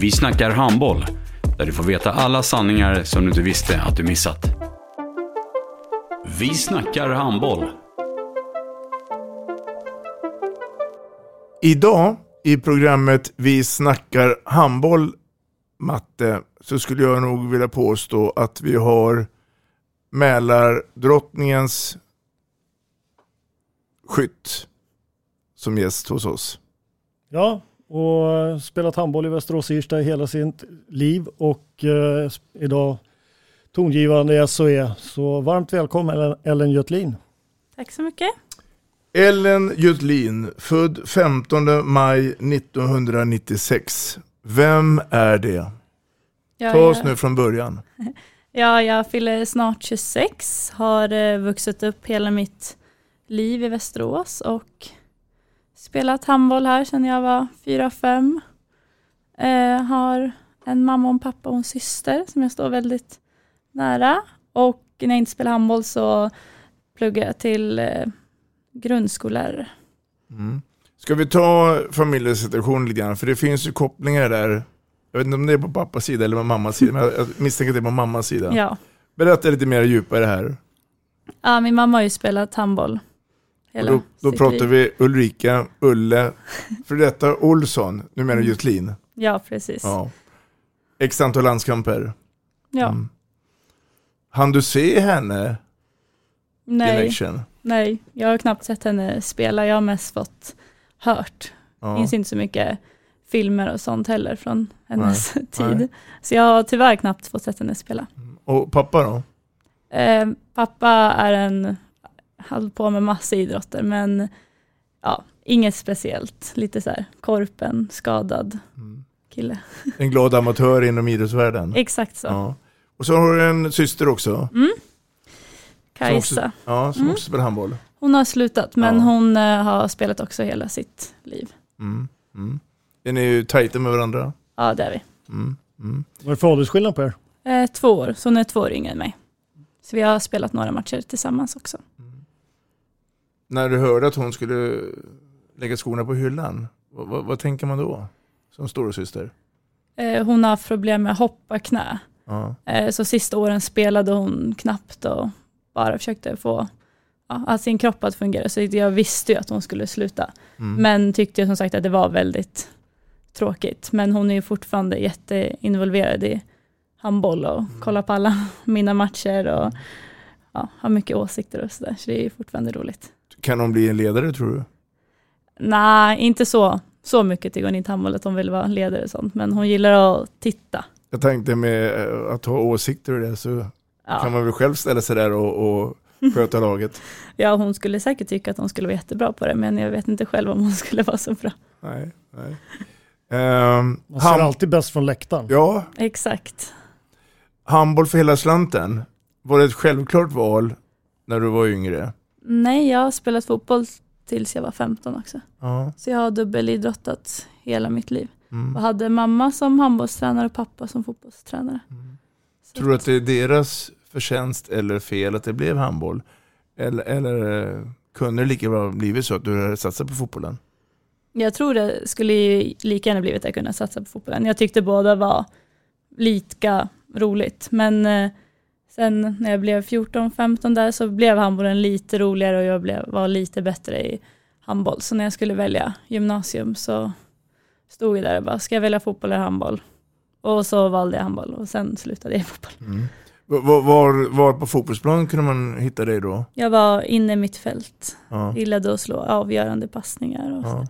Vi snackar handboll, där du får veta alla sanningar som du inte visste att du missat. Vi snackar handboll. Idag i programmet Vi snackar handboll, Matte, så skulle jag nog vilja påstå att vi har Mälardrottningens skytt som gäst hos oss. Ja, och spelat handboll i Västerås Irsta hela sitt liv och eh, idag tongivande i SOE. Så varmt välkommen Ellen Götlin. Tack så mycket. Ellen Götlin, född 15 maj 1996. Vem är det? Ja, Ta oss jag, nu från början. ja, jag fyller snart 26, har eh, vuxit upp hela mitt liv i Västerås och spelat handboll här sedan jag var 4-5. Eh, har en mamma och en pappa och en syster som jag står väldigt nära. Och när jag inte spelar handboll så pluggar jag till eh, grundskollärare. Mm. Ska vi ta familjesituationen lite grann? För det finns ju kopplingar där. Jag vet inte om det är på pappas sida eller på mammas sida, men jag misstänker att det är på mammas sida. Ja. Berätta lite mer djupare här. ja, min mamma har ju spelat handboll Och hela då då pratar liv. vi Ulrika, Ulle, för detta Olsson, numera Götlin. Ja, precis. Ja. Ja. X antal landskamper. Mm. Han du se henne Nej, nej, jag har knappt sett henne spela. Jag har mest fått hört. Det Ja. finns inte så mycket filmer och sånt heller från hennes tid. nej. Så jag har tyvärr knappt fått sett henne spela. Och pappa då? Eh, pappa är en, håller på med massa idrotter, men ja, inget speciellt. Lite så här korpen, skadad Mm. kille. En glad amatör inom idrottsvärlden. Exakt så. Ja. Och så har du en syster också. Mm. Som också- Kajsa. Ja, som Mm. också spelar handboll. Hon har slutat, men Ja. hon eh, har spelat också hela sitt liv. Mm. Mm. Är ni ju tajta med varandra? Ja, det är vi. Mm. Mm. Vad är för åldersskillnad på er? Eh, två år, så hon är två år yngre än mig. Så vi har spelat några matcher tillsammans också. När du hörde att hon skulle lägga skorna på hyllan, vad, vad, vad tänker man då? Som storasyster? Eh, hon har haft problem med att hoppa knä. Ja. Eh, så sista åren spelade hon knappt och bara försökte få ja, sin kropp att fungera. Så jag visste ju att hon skulle sluta. Mm. Men tyckte ju som sagt att det var väldigt tråkigt. Men hon är ju fortfarande jätteinvolverad i handboll och Mm. kollar på alla mina matcher och ja, har mycket åsikter och sådär. Så det är ju fortfarande roligt. Kan hon bli en ledare tror du? Nej, inte så, så mycket tycker hon inte handboll att hon vill vara ledare och sånt. Men hon gillar att titta. Jag tänkte med eh, att ha åsikter och det så Ja. kan man väl själv ställa sig där och, och sköta laget. Ja, hon skulle säkert tycka att hon skulle vara jättebra på det, men jag vet inte själv om hon skulle vara så bra. Nej, nej. Ehm, Man ser ham- alltid bäst från läktaren. ja, Exakt. handboll för hela slanten. Var det ett självklart val när du var yngre? Nej, jag har spelat fotboll tills jag var 15 också. Ja. Så jag har dubbelidrottat hela mitt liv. Mm. Och hade mamma som handbollstränare och pappa som fotbollstränare. Så Tror du att det är deras förtjänst eller fel att det blev handboll? Eller, eller eh, kunde det lika bra blivit så att du hade satsat på fotbollen? Jag tror det skulle lika gärna blivit att jag kunde satsa på fotbollen. Jag tyckte båda var lika roligt. Men eh, sen när jag blev 14-15 där så blev handbollen lite roligare och jag blev, var lite bättre i handboll. Så när jag skulle välja gymnasium så stod jag där och bara, ska jag välja fotboll eller handboll? Och så valde jag handboll och sen slutade jag i fotboll. Mm. Var, var, var på fotbollsplan kunde man hitta dig då? Jag var inne i mitt fält. Ja. Gillade att slå avgörande passningar. Och Ja. så.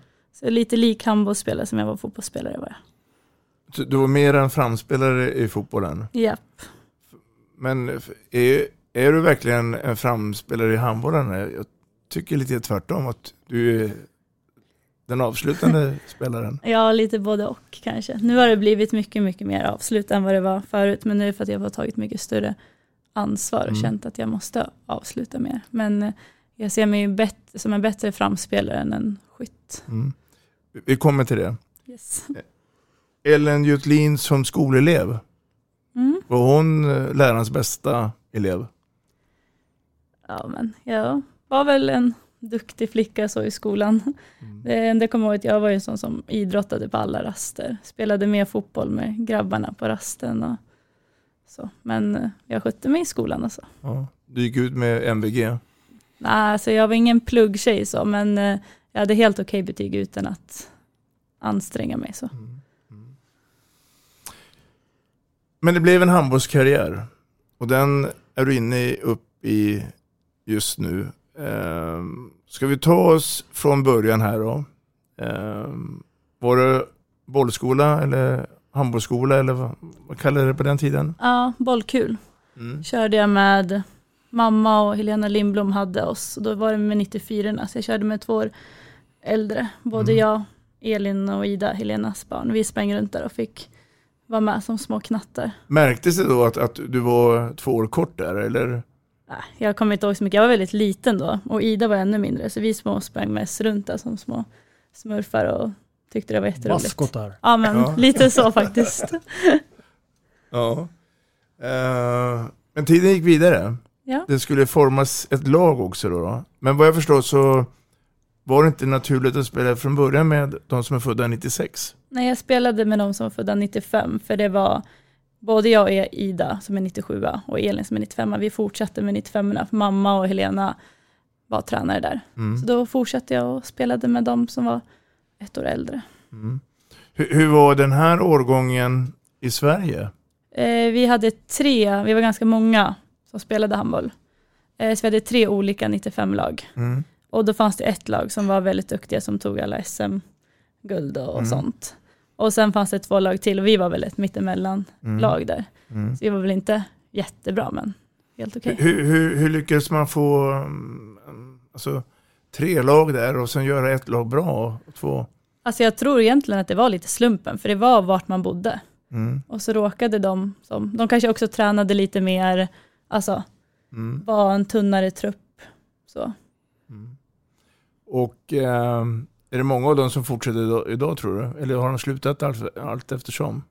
så lite lik handbollsspelare som jag var fotbollsspelare var jag. Så Du var mer en framspelare i fotbollen. Japp. Men är, är du verkligen en framspelare i handbollen? Jag tycker lite tvärtom att du är den avslutande spelaren. Ja, lite både och kanske. Nu har det blivit mycket, mycket mer avslut än vad det var förut. Men nu är det för att jag har tagit mycket större ansvar och Mm. känt att jag måste avsluta mer. Men eh, jag ser mig ju bättre, som en bättre framspelare än en skytt. Mm. Vi kommer till det. Yes. Ellen Jutlin som skolelev, Mm. var hon eh, lärarens bästa elev? Ja, men jag var väl en duktig flicka så i skolan. Det enda jag kommer ihåg att jag var ju en sån som idrottade på alla raster. Spelade mer fotboll med grabbarna på rasten och så. Men eh, jag skötte mig i skolan alltså. Ja. Du gick ut med MVG. Nej, alltså jag var ingen pluggtjej så, men eh, jag hade helt okej betyg utan att anstränga mig så. Men det blev en handbollskarriär. Och den är du inne i, upp i just nu. Ehm, ska vi ta oss från början här då? Ehm, var det bollskola eller handbollsskola eller vad, vad kallade det på den tiden? Ja, bollkul. Mm. Körde jag med mamma och Helena Lindblom hade oss. Och då var det med 94 så jag körde med två år äldre. Både Mm. jag, Elin och Ida, Helenas barn. Vi sprang runt där och fick vara med som små knattar. Märktes det då att, att du var två år kort där eller? Nej, Jag kommer inte ihåg så mycket, jag var väldigt liten då och Ida var ännu mindre så vi små sprang mest runt där som små smurfar och tyckte det var jätteroligt. Maskotar. Ja men Ja. lite så faktiskt. Ja. Eh, men tiden gick vidare. Ja. Det skulle formas ett lag också då, då. Men vad jag förstår så var det inte naturligt att spela från början med de som är födda 96. Nej jag spelade med de som var födda 95 för det var både jag och Ida som är 97 och Elin som är 95 vi fortsatte med 95 för mamma och Helena var tränare där. Mm. Så då fortsatte jag och spelade med de som var ett år äldre. Mm. Hur, hur var den här årgången i Sverige? Eh, vi hade tre, vi var ganska många som spelade handboll. Eh, så vi hade tre olika 95-lag. Mm. Och då fanns det ett lag som var väldigt duktiga som tog alla SM-guld och Mm. sånt. Och sen fanns det två lag till och vi var väl ett mittemellan Mm. lag där. Mm. Så vi var väl inte jättebra men helt okej. Hur, hur, hur lyckades man få um, alltså, tre lag där och sen göra ett lag bra? Och två? Alltså jag tror egentligen att det var lite slumpen för det var vart man bodde. Mm. Och så råkade de som, de kanske också tränade lite mer, alltså Mm. var en tunnare trupp. Så. Och ehm, är det många av dem som fortsätter idag, idag tror du? Eller har de slutat allt, allt eftersom?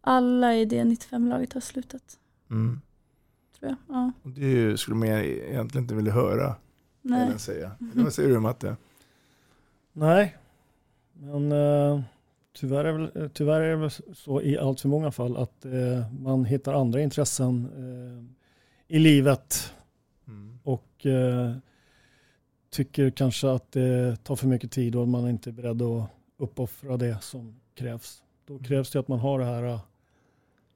Alla i det 95-laget har slutat, Mm. tror jag. Ja. Och Det skulle man egentligen inte vilja höra. Nej. Säga. Eller vad säger du Matte? Nej, men eh, tyvärr, är väl, tyvärr är det väl så i allt för många fall att eh, man hittar andra intressen eh, i livet Mm. och eh, tycker kanske att det tar för mycket tid och man är inte beredd att uppoffra det som krävs. Då krävs det att man har det här,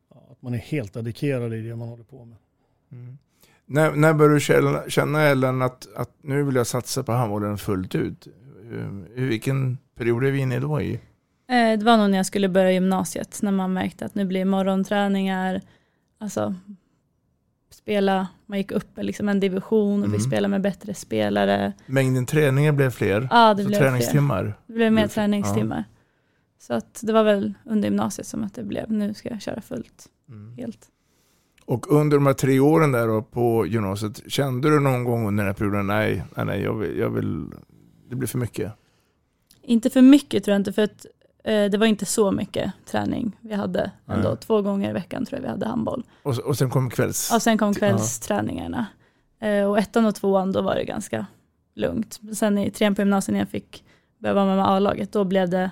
att man är helt dedikerad i det man håller på med. Mm. När, när började du känna, känna Ellen att, att nu vill jag satsa på handbollen fullt ut? I vilken period är vi inne då i? Eh, Det var nog när jag skulle börja gymnasiet, när man märkte att nu blir morgonträningar, alltså spela, man gick upp liksom en division och vi Mm. spelade med bättre spelare. Mängden träningar blev fler? Ja, det så blev träningstimmar? fler. Det blev mer träningstimmar. Så att det var väl under gymnasiet som att det blev, nu ska jag köra fullt, Mm. helt. Och under de här tre åren där då på gymnasiet, kände du någon gång under den här perioden, nej, nej, nej jag, vill, jag vill, det blir för mycket? Inte för mycket tror jag inte, för att det var inte så mycket träning vi hade ändå. Nej. Två gånger i veckan tror jag vi hade handboll. Och, och sen kom kvälls... Och sen kom Ja. kvällsträningarna. Eh, och ettan och tvåan, då var det ganska lugnt. Sen i trean på gymnasiet när jag fick börja vara med med A-laget, då blev det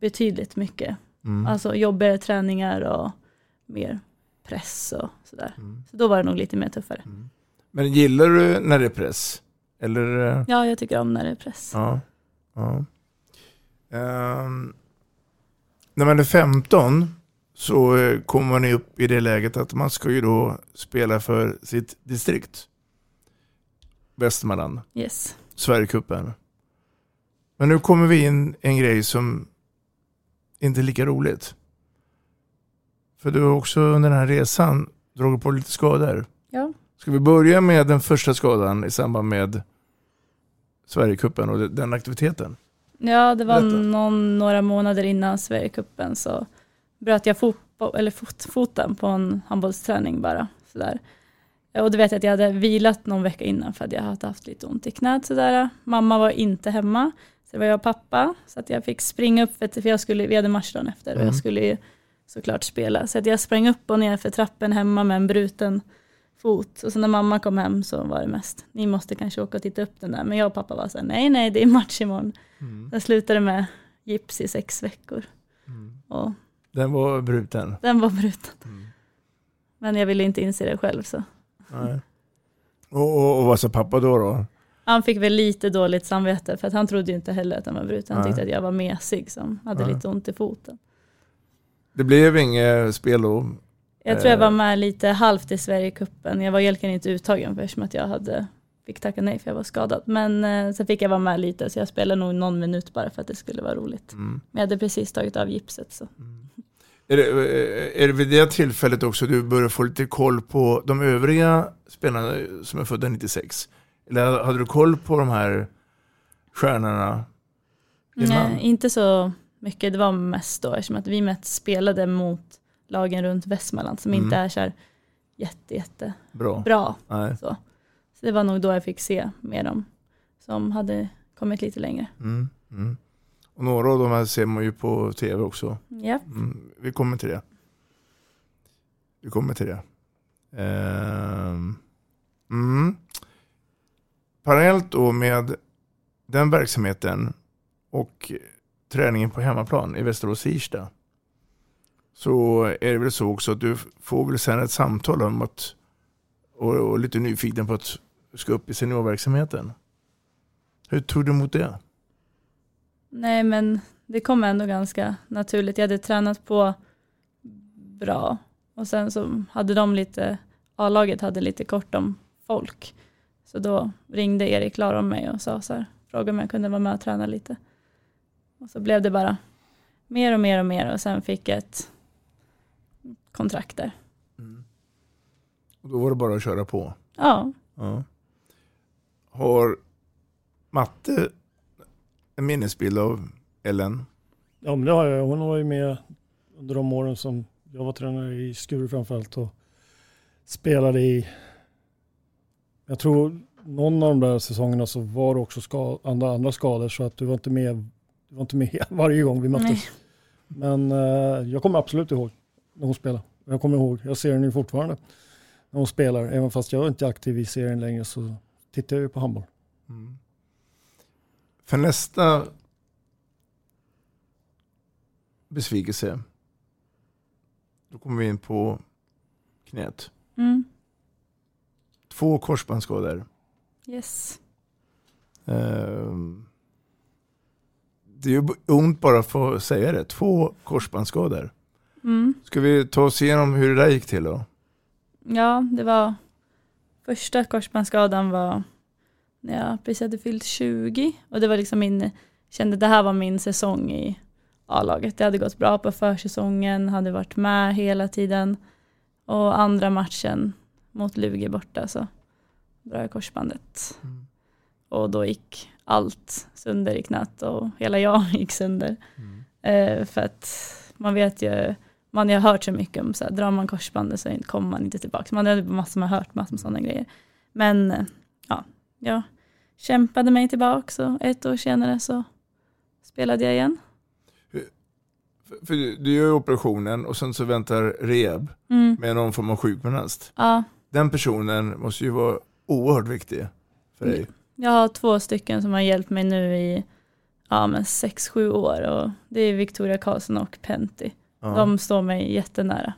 betydligt mycket. Mm. Alltså jobbigare träningar och mer press och sådär. Mm. Så då var det nog lite mer tuffare. Men gillar du när det är press? Eller? eh, Ja, jag tycker om när det är press. Ja. ja. Ehm, när man är 15 så eh, kommer man upp i det läget att man ska ju då spela för sitt distrikt. Västmanland, Yes. Sverigecupen. Men nu kommer vi in en grej som inte är lika roligt. För du har också under den här resan dragit på lite skador. Ja. Ska vi börja med den första skadan i samband med Sverigecupen och den aktiviteten? Ja, det var någon, några månader innan Sverigecupen så bröt jag fotbo- eller fot, foten på en handbollsträning bara. Sådär. Och då vet jag att jag hade vilat någon vecka innan för att jag hade haft lite ont i knät. Sådär. Mamma var inte hemma, så det var jag och pappa. Så att jag fick springa upp, för, jag skulle, vi hade match dagen efter och Mm. jag skulle ju såklart spela. Så att jag sprang upp och ner för trappen hemma med en bruten fot. Och så när mamma kom hem så var det mest, ni måste kanske åka och titta upp den där. Men jag och pappa var så här, nej nej det är match imorgon. Mm. Jag slutade med gips i sex veckor. Och Den var bruten. den var bruten. Men jag ville inte inse det själv så. Nej. Och, och, och vad sa pappa då? då? Han fick väl lite dåligt samvete för att han trodde ju inte heller att den var bruten. Han tyckte att jag var mesig som hade lite ont i foten. Det blev inget spel då? Jag tror jag var Eh, med lite halvt i Sverigecupen. Jag var egentligen inte uttagen för eftersom att jag hade, fick tacka nej för jag var skadad. Men eh, så fick jag vara med lite så jag spelade nog någon minut bara för att det skulle vara roligt. Mm. Men jag hade precis tagit av gipset så. Är det, eh, är det vid det tillfället också du börjar få lite koll på de övriga spelarna som är födda 96? Eller hade du koll på de här stjärnorna innan? Nej, inte så mycket. Det var mest då eftersom att vi mest spelade mot lagen runt Västmanland som Mm. inte är så här jätte, jätte Bra. bra. Så. så det var nog då jag fick se med dem som hade kommit lite längre. Mm, mm. Och några av de här ser man ju på tv också. Ja. Mm, vi kommer till det. Vi kommer till det. Ehm, mm. Parallellt då med den verksamheten och träningen på hemmaplan i Västerås Irsta så är det väl så också att du får väl sen ett samtal om att och, och lite nyfiken på att du ska upp i seniorverksamheten. Hur tog du emot det? Nej men det kom ändå ganska naturligt. Jag hade tränat på bra och sen så hade de lite, A-laget hade lite kort om folk. Så då ringde Erik Laron mig och sa så här, frågade om jag kunde vara med och träna lite. Och så blev det bara mer och mer och mer och sen fick jag ett kontrakt där. Och då var det bara att köra på. Ja, Ja. Har Matte en minnesbild av Ellen? Ja, men det har jag. Hon var ju med under de åren som jag var tränare i Skuru framförallt och spelade i, jag tror någon av de där säsongerna så var det också ska, andra, andra skador så att du var inte med, du var inte med varje gång vi möttes. Nej. Men eh, jag kommer absolut ihåg när hon spelade. Jag kommer ihåg, jag ser henne fortfarande när hon spelar. Även fast jag inte är aktiv i serien längre så tittar jag ju på handboll. För nästa besvikelse, då kommer vi in på knät. mm. Två korsbandsskador. yes. Ehm, Det är ju ont bara för att säga det. Två korsbandsskador. Mm. Ska vi ta oss igenom hur det där gick till då? Ja, det var första korsbandsskadan var när jag precis hade fyllt 20 och det var liksom min, kände det här var min säsong i A-laget. Det hade gått bra på försäsongen, hade varit med hela tiden och andra matchen mot Lugi borta så bröt jag korsbandet. Och då gick allt sönder i knät och hela jag gick sönder. Eh, för att man vet ju, man har hört så mycket om så här, drar man korsbandet så kommer man inte tillbaka. Man har massor med hört massor med sådana grejer. Men eh, ja, jag kämpade mig tillbaka och ett år senare så spelade jag igen. För- du gör operationen och sen så väntar rehab Mm. med någon form av sjukgymnast. Ja, Den personen måste ju vara oerhört viktig för dig. jag har två stycken som har hjälpt mig nu i ja, men sex, sju år och det är Victoria Karlsson och Pentti. Ja. De står mig jättenära.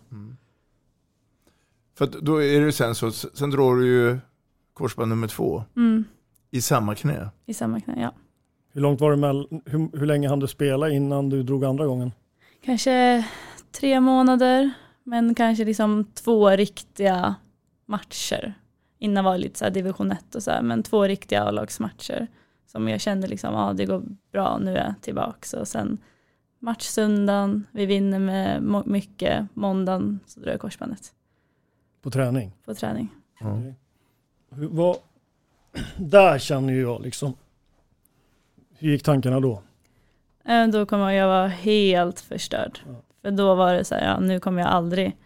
För att då är det sen så, sen drar du ju korsband nummer två Mm, i samma knä. I samma knä, ja. Hur långt var det mellan, hur, hur länge hann du spela innan du drog andra gången? Kanske tre månader. Men kanske liksom två riktiga matcher. Innan var det lite så här division 1 och så här, men två riktiga A-lagsmatcher. Som jag kände liksom, ja det går bra, nu är jag tillbaka. Och sen match söndagen, vi vinner med mycket. Måndagen så drar jag korsbandet. På träning? På träning. Mm. Hur, vad, där känner ju jag liksom, hur gick tankarna då? Eh, då kommer jag vara helt förstörd. Ja. För då var det så här, ja, nu kommer jag aldrig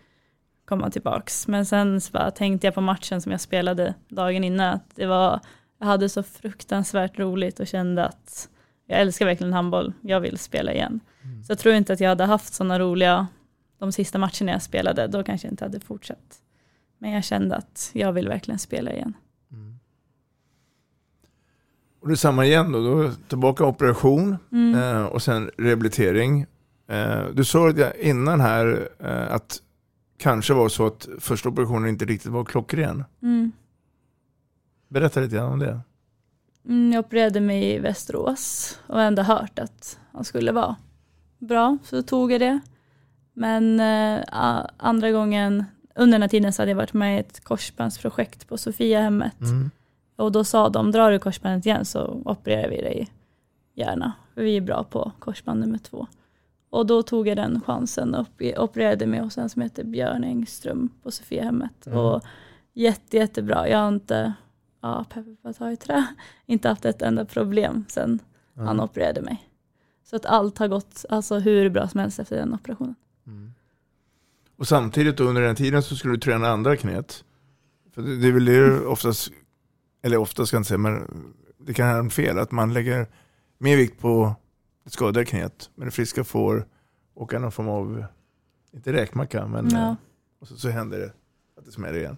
komma tillbaks. Men sen så bara tänkte jag på matchen som jag spelade dagen innan. Att det var, jag hade så fruktansvärt roligt och kände att jag älskar verkligen handboll. Jag vill spela igen. Mm. Så jag tror inte att jag hade haft sådana roliga de sista matcherna jag spelade. Då kanske jag inte hade fortsatt. Men jag kände att jag vill verkligen spela igen. Mm. Och det är samma igen då, då tillbaka operation mm. eh, och sen rehabilitering. Eh, du sa innan här eh, att kanske var så att första operationen inte riktigt var klockren. Mm. Berätta lite grann om det. Mm, jag opererade mig i Västerås och ändå hört att han skulle vara bra, så tog jag det. Men äh, andra gången under den här tiden så hade jag varit med i ett korsbandsprojekt på Sofiahemmet. Mm. Och då sa de, drar du korsbandet igen så opererar vi dig gärna. För vi är bra på korsband nummer två. Och då tog jag den chansen och opererade mig hos en som heter Björn Engström på Sofiahemmet. Mm. Och jätte, jättebra. Jag har inte, ja, peppar på att ta i trä, inte haft ett enda problem sen mm. han opererade mig. Så att allt har gått alltså, hur bra som helst efter den operationen. Mm. Och samtidigt under den tiden så skulle du träna andra knät. För det, det är väl det oftast, eller oftast ska jag inte säga, men det kan hända fel, att man lägger mer vikt på det skadade knät. Men det friska får åka någon form av, inte räkmacka, men ja. Eh, och så, så händer det att det smäller igen.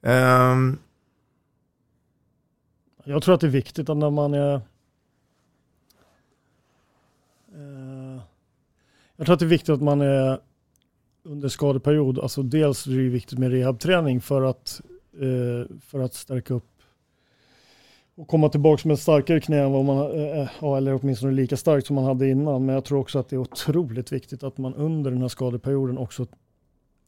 Um, jag tror att det är viktigt att när man är Eh, Jag tror att det är viktigt att man är under skadeperiod, alltså dels är det viktigt med rehabträning för att, eh, för att stärka upp och komma tillbaka med ett starkare knä än vad man, eh, eh eller åtminstone lika starkt som man hade innan. Men jag tror också att det är otroligt viktigt att man under den här skadeperioden också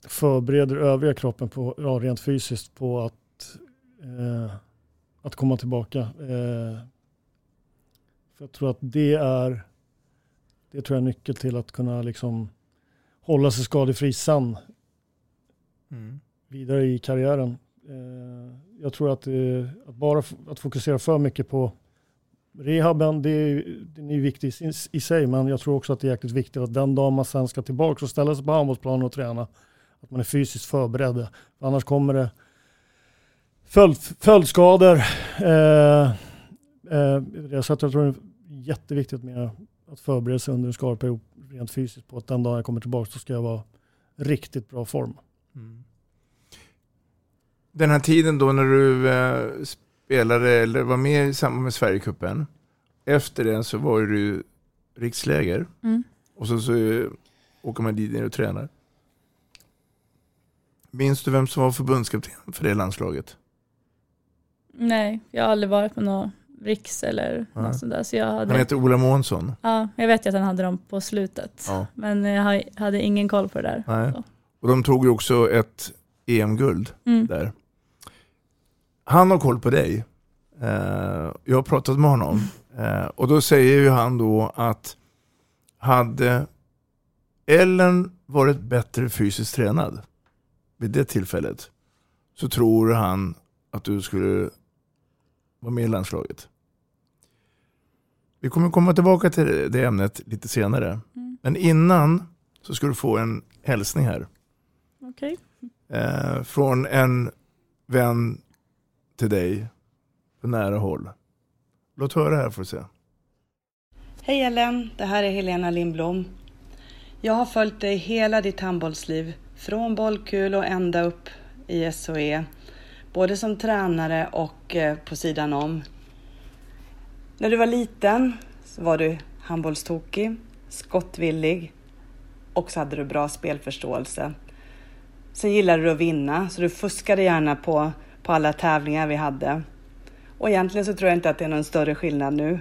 förbereder övriga kroppen på, ja, rent fysiskt på att, eh, att komma tillbaka. Eh, för jag tror att det är, det tror jag är nyckel till att kunna liksom hålla sig skadefri sen. Mm. Vidare i karriären. Eh, jag tror att, eh, att, bara att fokusera för mycket på rehaben, det är, den är viktig i, i sig, men jag tror också att det är jäkligt viktigt att den dag man sen ska tillbaka och ställa sig på handbollsplanen och träna, att man är fysiskt förberedd. För annars kommer det följd, följdskador. Eh, eh, så jag tror det är jätteviktigt med att förbereda sig under en skadeperiod rent fysiskt på att den dagen jag kommer tillbaka så ska jag vara riktigt bra form. Mm den här tiden då när du eh, spelade eller var med i samband med Sverigecupen. Efter den så var du riksläger. Mm. Och så, så eh, åker man dit ner och tränar. Minns du vem som var förbundskapten för det landslaget? Nej, jag har aldrig varit på något riks eller ja. något sånt där. Så jag hade... Han heter Ola Månsson. Ja, jag vet ju att han hade dem på slutet. Ja. Men jag hade ingen koll på det där. Nej. Och de tog ju också ett EM-guld mm. där. Han har koll på dig. Uh, jag har pratat med honom. Uh, och då säger ju han då att hade Ellen varit bättre fysiskt tränad vid det tillfället så tror han att du skulle vara med i landslaget. Vi kommer komma tillbaka till det ämnet lite senare. Mm. Men innan så ska du få en hälsning här. Okay. Eh, från en vän till dig på nära håll. Låt höra här får du se. Hej Ellen, det här är Helena Lindblom. Jag har följt dig hela ditt handbollsliv, från bollkul och ända upp i SOE, både som tränare och eh, på sidan om. När du var liten så var du handbollstokig, skottvillig och så hade du bra spelförståelse. Sen gillade du att vinna, så du fuskade gärna på på alla tävlingar vi hade. Och egentligen så tror jag inte att det är någon större skillnad nu.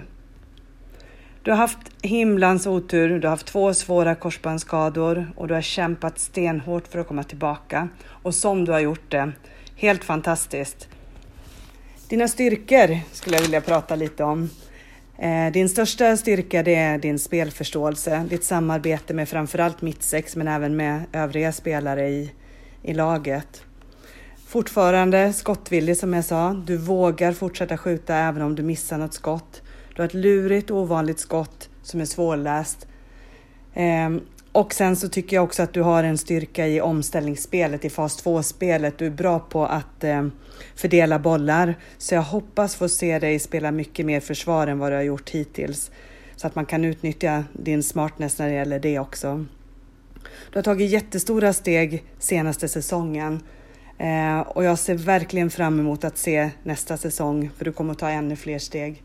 Du har haft himlans otur, du har haft två svåra korsbandsskador och du har kämpat stenhårt för att komma tillbaka. Och som du har gjort det, helt fantastiskt. Dina styrkor skulle jag vilja prata lite om. Eh, din största styrka det är din spelförståelse, ditt samarbete med framförallt mittsex men även med övriga spelare i, i laget. Fortfarande skottvillig som jag sa. Du vågar fortsätta skjuta även om du missar något skott. Du har ett lurigt och ovanligt skott som är svårläst. Ehm, och sen så tycker jag också att du har en styrka i omställningsspelet, i fas 2-spelet. Du är bra på att eh, fördela bollar. Så jag hoppas få se dig spela mycket mer försvar än vad du har gjort hittills. Så att man kan utnyttja din smartness när det gäller det också. Du har tagit jättestora steg senaste säsongen. Eh, och jag ser verkligen fram emot att se nästa säsong, för du kommer att ta ännu fler steg.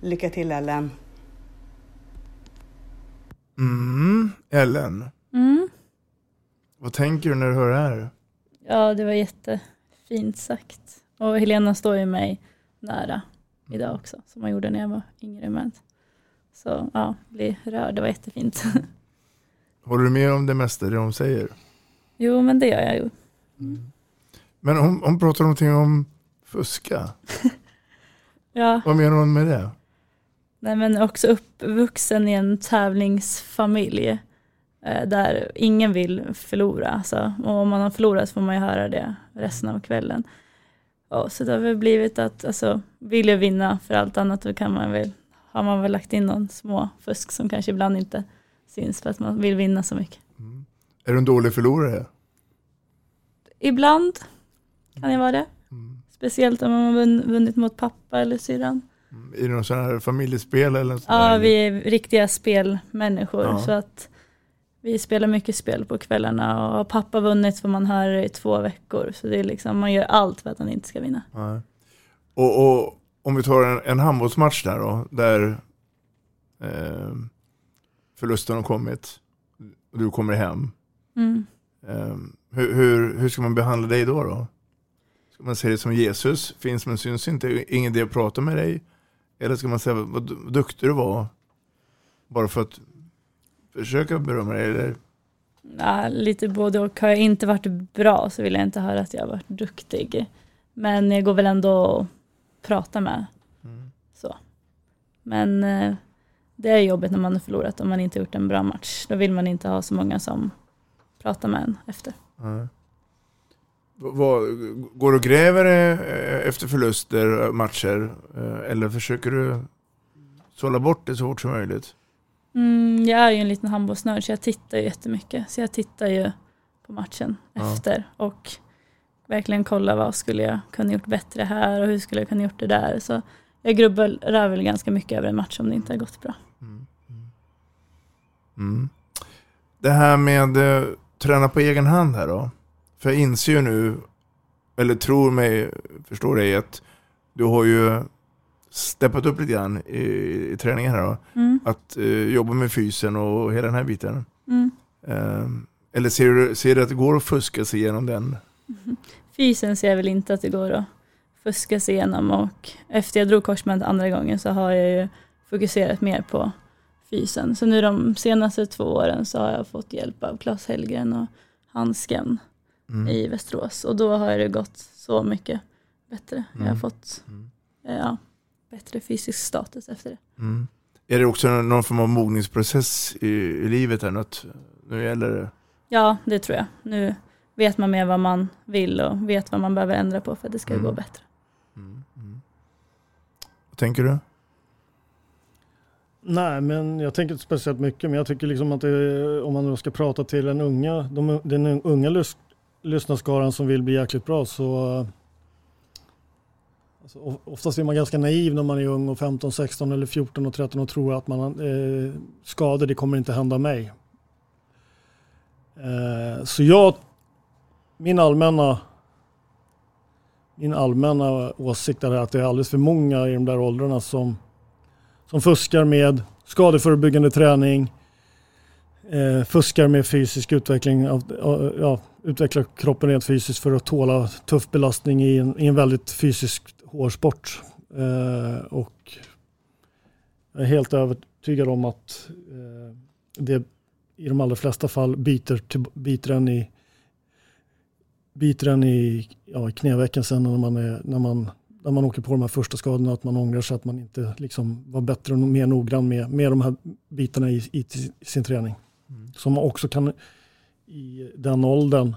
Lycka till Ellen! Mm, Ellen. Mm. Vad tänker du när du hör det här? Ja, det var jättefint sagt. Och Helena står ju mig nära idag också, som hon gjorde när jag var yngre med. Så ja, bli rörd, det var jättefint. Håller du med om det mesta det hon säger? Jo, men det gör jag ju. Men hon, hon pratar någonting om fuska. Ja. Vad menar hon med det? Nej, men också uppvuxen i en tävlingsfamilj eh, där ingen vill förlora. Alltså. Och om man har förlorat får man ju höra det resten av kvällen. Ja, så det har väl blivit att alltså, vill jag vinna för allt annat då kan man väl, har man väl lagt in någon små fusk som kanske ibland inte syns för att man vill vinna så mycket. Är du en dålig förlorare? Ibland kan jag vara det. Speciellt om man har vunn- vunnit mot pappa eller syrran. I någon sån här familjespel eller något Ja, vi är riktiga spelmänniskor. Ja. Så att vi spelar mycket spel på kvällarna och har pappa vunnit får man höra i två veckor. Så det är liksom, man gör allt för att han inte ska vinna. Nej. Och, och om vi tar en, en handbollsmatch där då, där eh, förlusten har kommit och du kommer hem. Mm. Eh, hur, hur, hur ska man behandla dig då? då? Ska man se dig som Jesus, finns men syns inte, ingen idé att prata med dig? Eller ska man säga vad, duktig du var? Bara för att försöka berömma dig? Eller? Ja, lite både och. Har jag inte varit bra så vill jag inte höra att jag har varit duktig. Men jag går väl ändå att prata med. Så. Men eh, det är jobbigt när man har förlorat om man inte gjort en bra match. Då vill man inte ha så många som pratar med en efter. Nej. Vad, går du och gräver eh, efter förluster, matcher? eh, Eller försöker du sålla bort det så fort som möjligt? Mm, jag är ju en liten handbollsnörd så jag tittar ju jättemycket. Så jag tittar ju på matchen Ja. efter och verkligen kollar vad skulle jag kunna gjort bättre här och hur skulle jag kunna gjort det där. Så jag grubblar väl ganska mycket över en match om det inte har gått bra. Mm. Det här med eh, träna på egen hand här då. För jag inser ju nu, eller tror mig, förstår dig, att du har ju steppat upp lite grann i, i träningen här då. Mm. Att eh, jobba med fysen och hela den här biten. Mm. Eh, eller ser du, ser du att det går att fuska sig igenom den? Fysen ser jag väl inte att det går att fuska sig igenom och efter jag drog korsbandet andra gången så har jag ju fokuserat mer på fysen. Så nu de senaste två åren så har jag fått hjälp av Claes Hellgren och Handsken Mm. i Västerås och då har det gått så mycket bättre. Jag har Mm. fått eh, ja, bättre fysisk status efter det. Mm. Är det också någon form av mogningsprocess i, i livet? Här, något, nu gäller det? Ja, det tror jag. Nu vet man mer vad man vill och vet vad man behöver ändra på för att det ska Mm. gå bättre. Vad tänker du? Nej, men jag tänker inte speciellt mycket. Men jag tycker liksom att det, om man nu ska prata till en unga, de, den unga lys, lyssnarskaran som vill bli jäkligt bra så alltså, oftast är man ganska naiv när man är ung och 15, 16 eller 14 och 13 och tror att man eh, skador, det kommer inte hända mig. Eh, så jag, min allmänna min allmänna åsikt är att det är alldeles för många i de där åldrarna som som fuskar med skadeförebyggande träning, eh, fuskar med fysisk utveckling, av, av- ja, utvecklar kroppen rent fysiskt för att tåla tuff belastning i en, i en väldigt fysisk hårsport. Eh, och jag är helt övertygad om att eh, det i de allra flesta fall biter, till, biter en i, biter en i, ja, i knävecken sen när man, är, när, man, när man åker på de här första skadorna. Att man ångrar sig att man inte liksom var bättre och mer noggrann med, med de här bitarna i, i sin träning. Mm. Som man också kan i den åldern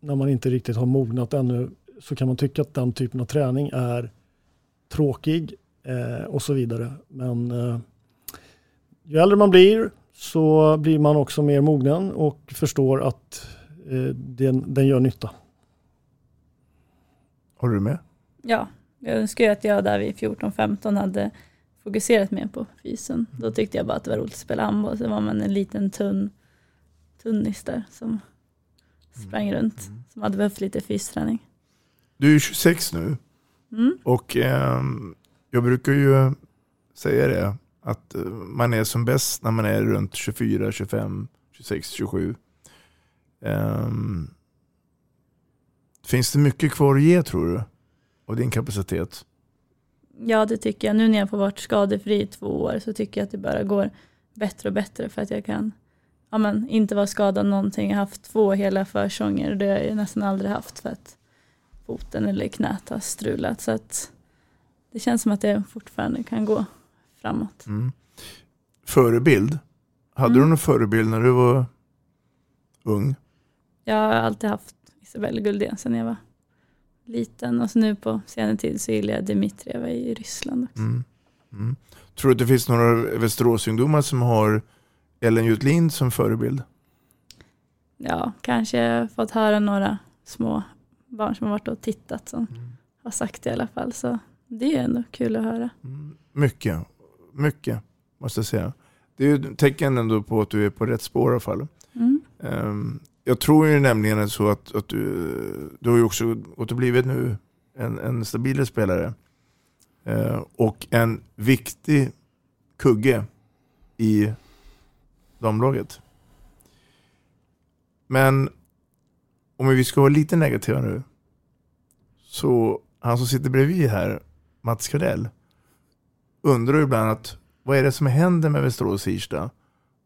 när man inte riktigt har mognat ännu så kan man tycka att den typen av träning är tråkig eh, och så vidare. Men eh, ju äldre man blir så blir man också mer mogen och förstår att eh, den, den gör nytta. Håller du med? Ja, jag önskar ju att jag där vid 14-15 hade fokuserat mer på fysen. Då tyckte jag bara att det var roligt att spela handboll. Så var man en liten tunn tunnis där som sprang mm. runt. Som hade behövt lite fysträning. Du är 26 nu. Mm. Och eh, jag brukar ju säga det. Att eh, man är som bäst när man är runt 24, 25, 26, 27. Eh, finns det mycket kvar att ge tror du? Av din kapacitet? Ja det tycker jag. Nu när jag får varit skadefri i två år så tycker jag att det bara går bättre och bättre för att jag kan ja, men, inte vara skadad någonting. Jag har haft två hela försäsonger och det har jag nästan aldrig haft för att foten eller knät har strulat. Så att det känns som att det fortfarande kan gå framåt. Mm. Förebild? Hade mm. du någon förebild när du var ung? Jag har alltid haft Isabelle Guldén sedan jag var liten och så nu på senare tid så gillar jag Dimitrieva i Ryssland också. Mm. Mm. Tror du att det finns några Västeråsungdomar som har Ellen Jutlin som förebild? Ja, kanske fått höra några små barn som har varit och tittat som mm. har sagt det i alla fall. Så det är ändå kul att höra. Mm. Mycket, mycket måste jag säga. Det är ju tecken ändå på att du är på rätt spår i alla fall. Mm. Um, jag tror ju nämligen så att, att du, du har ju också gått och blivit nu en, en stabilare spelare. Eh, och en viktig kugge i damlaget. Men om vi ska vara lite negativa nu. Så han som sitter bredvid här, Mats Kardell, undrar ibland att vad är det som händer med Västerås Irsta?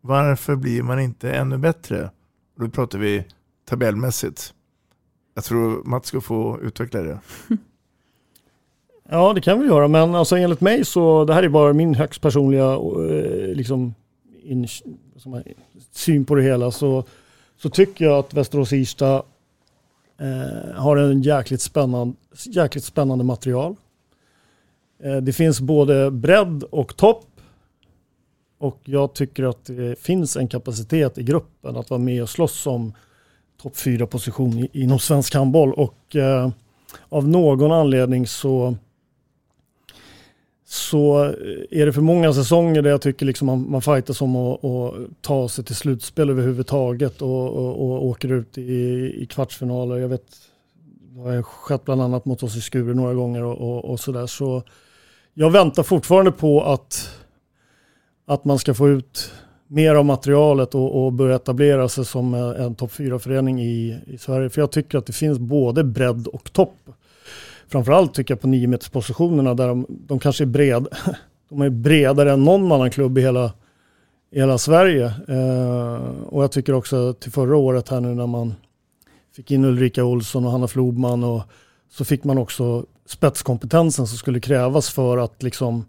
Varför blir man inte ännu bättre? Och då pratar vi tabellmässigt. Jag tror Mats ska få utveckla det. Ja, det kan vi göra, men alltså enligt mig så det här är bara min högst personliga eh, liksom, in, syn på det hela så, så tycker jag att Västerås Irsta eh, har en jäkligt spännande, jäkligt spännande material. Eh, det finns både bredd och topp. Och jag tycker att det finns en kapacitet i gruppen att vara med och slåss om topp fyra position inom svensk handboll. Och eh, av någon anledning så så eh, är det för många säsonger där jag tycker liksom man, man fightas om att, att ta sig till slutspel överhuvudtaget och, och, och åker ut i, i kvartsfinaler. Jag vet, det har skett bland annat mot oss i Skure några gånger och, och, och sådär. Så jag väntar fortfarande på att, att man ska få ut mer av materialet och, och börja etablera sig som en topp 4-förening i, i Sverige. För jag tycker att det finns både bredd och topp framförallt tycker jag på 9 positionerna där de, de kanske är bred, de är bredare än någon annan klubb i hela, i hela Sverige. Eh, och jag tycker också till förra året här nu när man fick in Ulrika Olsson och Hanna Flodman och så fick man också spetskompetensen som skulle krävas för att liksom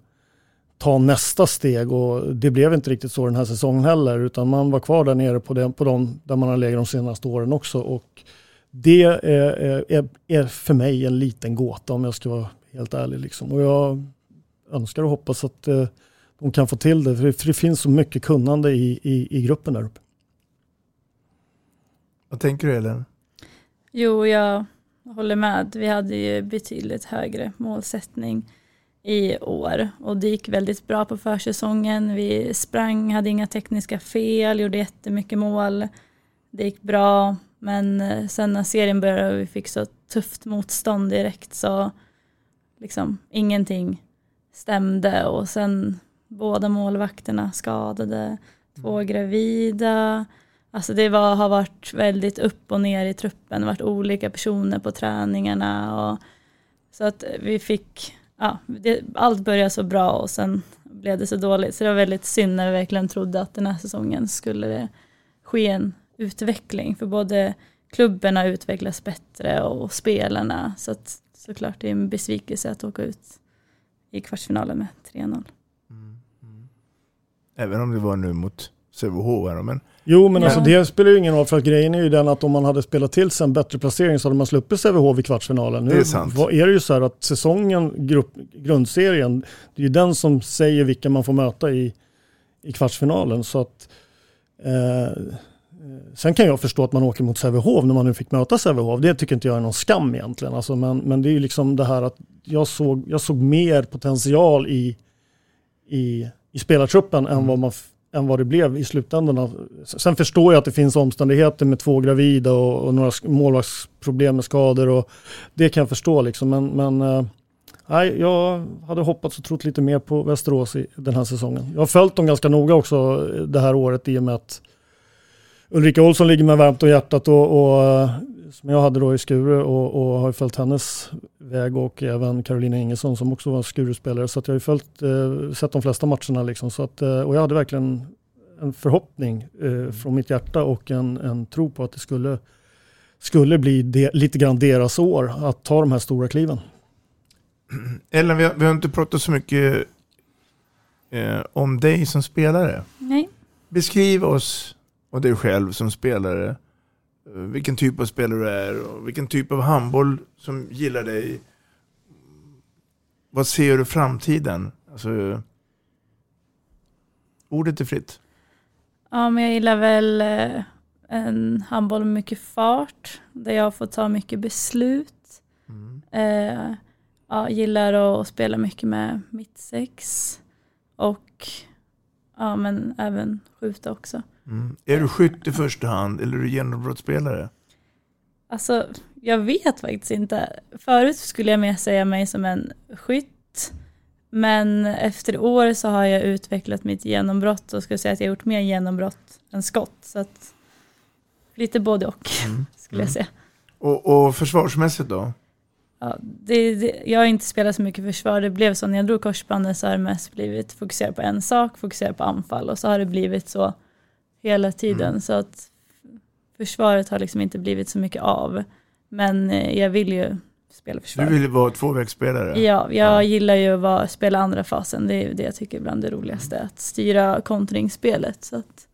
ta nästa steg och det blev inte riktigt så den här säsongen heller utan man var kvar där nere på, det, på de där man har legat de senaste åren också och det är, är, är, för mig en liten gåta om jag ska vara helt ärlig. Liksom. Och jag önskar och hoppas att eh, de kan få till det, för det, för det finns så mycket kunnande i, i, i gruppen där uppe. Vad tänker du Ellen? Jo, jag håller med. Vi hade ju betydligt högre målsättning i år och det gick väldigt bra på försäsongen. Vi sprang, hade inga tekniska fel, gjorde jättemycket mål. Det gick bra. Men eh, sen när serien började och vi fick så tufft motstånd direkt så liksom ingenting stämde och sen båda målvakterna skadade, två mm. gravida. Alltså det var, har varit väldigt upp och ner i truppen, varit olika personer på träningarna och så att vi fick, ja, det, allt började så bra och sen blev det så dåligt. Så det var väldigt synd när vi verkligen trodde att den här säsongen skulle det ske en utveckling. För både klubben har utvecklats bättre och spelarna. Så att, såklart det är en besvikelse att åka ut i kvartsfinalen med 3-0. Mm, mm. Även om det var nu mot Sävehof. här, Men, Jo, men alltså det spelar ju ingen roll för att grejen är ju den att om man hade spelat till sig en bättre placering så hade man sluppit Sävehof i kvartsfinalen. Nu Det är sant. är det ju så här att säsongen, grupp, grundserien, det är ju den som säger vilka man får möta i, i kvartsfinalen. Så att, eh, sen kan jag förstå att man åker mot Sävehof när man nu fick möta Sävehof. Det tycker inte jag är någon skam egentligen. Alltså, men, men det är ju liksom det här att jag såg, jag såg mer potential i, i, i spelartruppen än, vad man, än vad det blev i slutändan. Sen förstår jag att det finns omständigheter med två gravida och, och några målvaktsproblem med skador. Och det kan jag förstå. Liksom. Men, men eh, nej, jag hade hoppats och trott lite mer på Västerås i den här säsongen. Jag har följt dem ganska noga också eh, det här året i och med att Ulrika Olsson ligger mig varmt om hjärtat och, och eh, som jag hade då i Skure och, och har ju följt hennes väg och även Carolina Ingesson som också var Skure-spelare. Så att jag har följt, eh, sett de flesta matcherna liksom. Så att, eh, och jag hade verkligen en förhoppning eh, från mitt hjärta och en, en tro på att det skulle, skulle bli de, lite grann deras år att ta de här stora kliven. Ellen, vi har, vi har inte pratat så mycket eh, om dig som spelare. Nej. Beskriv oss och dig själv som spelare. Eh, Vilken typ av spelare du är och vilken typ av handboll som gillar dig. Vad ser du framtiden? Alltså, ordet är fritt. Ja, men jag gillar väl eh, en handboll med mycket fart, där jag får ta mycket beslut. Eh, ja, gillar att spela mycket med mittsex och ja, men även skjuta också. Mm. Är du skytt i första hand eller är du genombrottsspelare? Alltså, jag vet faktiskt inte. Förut skulle jag mer säga mig som en skytt. Men efter år så har jag utvecklat mitt genombrott och skulle säga att jag har gjort mer genombrott än skott. Så att lite både och skulle jag säga. Och, och försvarsmässigt då? Ja, det, det, jag har inte spelat så mycket försvar. Det blev så när jag drog korsbandet så har det mest blivit fokusera på en sak, fokusera på anfall och så har det blivit så hela tiden. Så att försvaret har liksom inte blivit så mycket av. Men eh, jag vill ju spela försvar. Du vill ju vara tvåvägsspelare. Ja, jag gillar ju att vara, spela andra fasen. Det är det jag tycker är bland det roligaste. Att styra kontringsspelet. Så att,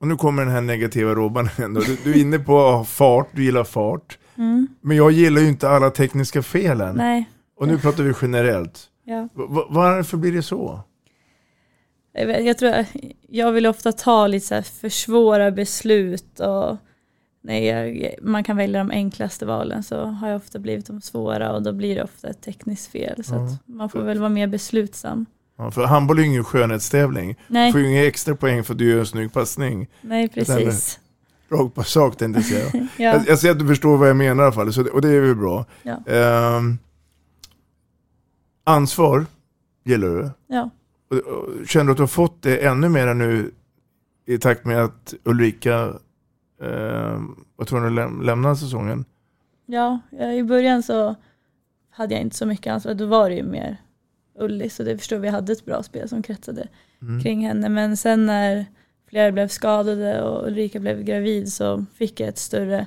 Och nu kommer den här negativa Robban ändå. Du, du är inne på fart, du gillar fart. mm, Men jag gillar ju inte alla tekniska felen. nej, Och nu pratar vi generellt. ja. Varför blir det så? Jag, vet, jag tror jag vill ofta ta lite så här för svåra beslut och när jag, man kan välja de enklaste valen så har jag ofta blivit de svåra och då blir det ofta ett tekniskt fel. Så att man får väl vara mer beslutsam. Ja, för handboll är ju ingen skönhetstävling. Nej. Du får ju inga extra poäng för att du gör en snygg passning. Nej, precis. Rakt på sak tänkte jag säga. Ja. jag, jag ser att du förstår vad jag menar i alla fall, så det, och det är väl bra. Ja. Ehm, ansvar gillar du. Ja. Känner du att du har fått det ännu mer nu i takt med att Ulrika, ehm, vad tror du, läm- lämnar säsongen? Ja, ja, i början så hade jag inte så mycket ansvar. Då var det ju mer Ulli, så det förstår vi hade ett bra spel som kretsade Mm. kring henne. Men sen när flera blev skadade och Ulrika blev gravid så fick jag ett större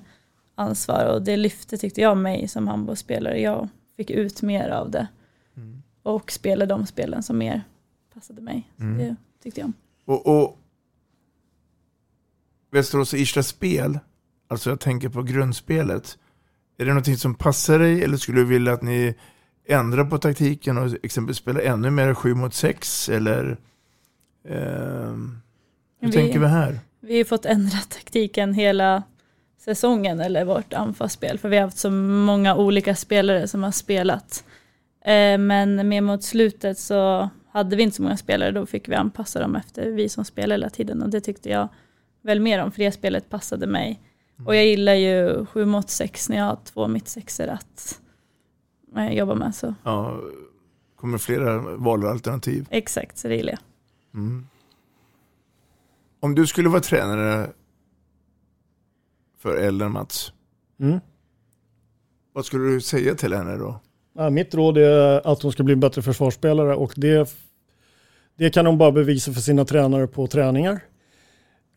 ansvar och det lyfte tyckte jag mig som handbollsspelare. Jag fick ut mer av det och spela de spelen som mer passade mig. Mm. det tyckte jag om. Och, och Västerås och Irstas spel, alltså jag tänker på grundspelet. Är det någonting som passar dig eller skulle du vilja att ni ändrar på taktiken och exempelvis spelar ännu mer 7 mot 6 eller ehm, hur Vi- tänker vi här? Vi har fått ändra taktiken hela säsongen eller vårt anfallsspel för vi har haft så många olika spelare som har spelat. Eh, Men mer mot slutet så hade vi inte så många spelare, då fick vi anpassa dem efter vi som spelar hela tiden och det tyckte jag väl mer om för det spelet passade mig. Och jag gillar ju 7 mot 6 när jag har två mittsexor att eh, jobba med. Så. Ja, kommer flera valalternativ. Exakt, så det gillar jag. Mm. Om du skulle vara tränare för Ellen Mats, Mm. vad skulle du säga till henne då? Ja, mitt råd är att hon ska bli en bättre försvarsspelare och det det kan hon bara bevisa för sina tränare på träningar.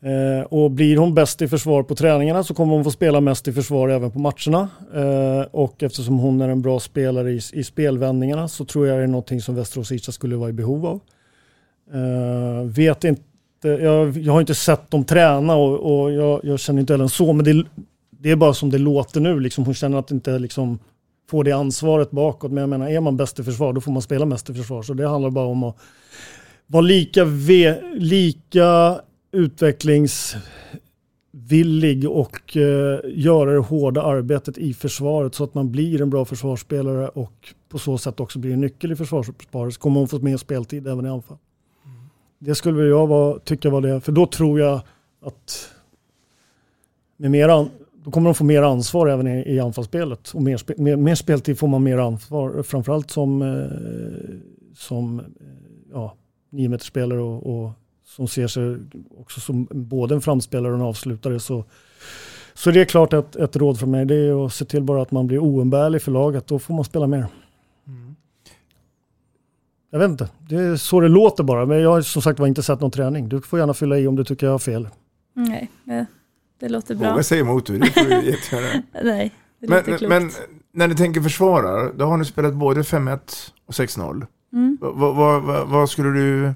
Eh, och blir hon bäst i försvar på träningarna så kommer hon få spela mest i försvar även på matcherna. Eh, och eftersom hon är en bra spelare i, i spelvändningarna så tror jag det är någonting som Västerås Isha skulle vara i behov av. Eh, vet inte, jag, jag har inte sett dem träna och, och jag, jag, känner inte heller så, men det, det, är bara som det låter nu. Liksom, hon känner att det inte liksom, får det ansvaret bakåt. Men jag menar, är man bäst i försvar då får man spela mest i försvar. Så det handlar bara om att vara lika, ve, lika utvecklingsvillig och eh, göra det hårda arbetet i försvaret så att man blir en bra försvarsspelare och på så sätt också blir en nyckel i försvarsparet så kommer man få mer speltid även i anfall. Mm. Det skulle jag vara, tycka var det, för då tror jag att med mer an, då kommer de få mer ansvar även i, i anfallsspelet. Och mer, spe, mer, mer, speltid får man mer ansvar, framförallt som, eh, som eh, ja, niometerspelare och, och som ser sig också som både en framspelare och en avslutare så, så det är klart att ett råd från mig det är att se till bara att man blir oumbärlig för laget. Då får man spela mer. Mm. Jag vet inte, det är så det låter bara. Men jag har som sagt var inte sett någon träning. Du får gärna fylla i om du tycker jag har fel. Nej, det låter bra. Våga säga emot det, det får du jättegärna. Nej, det men, låter klokt. Men när ni tänker försvara, då har ni spelat både 5-1 och 6-0. Mm. Vad, vad, vad, vad skulle du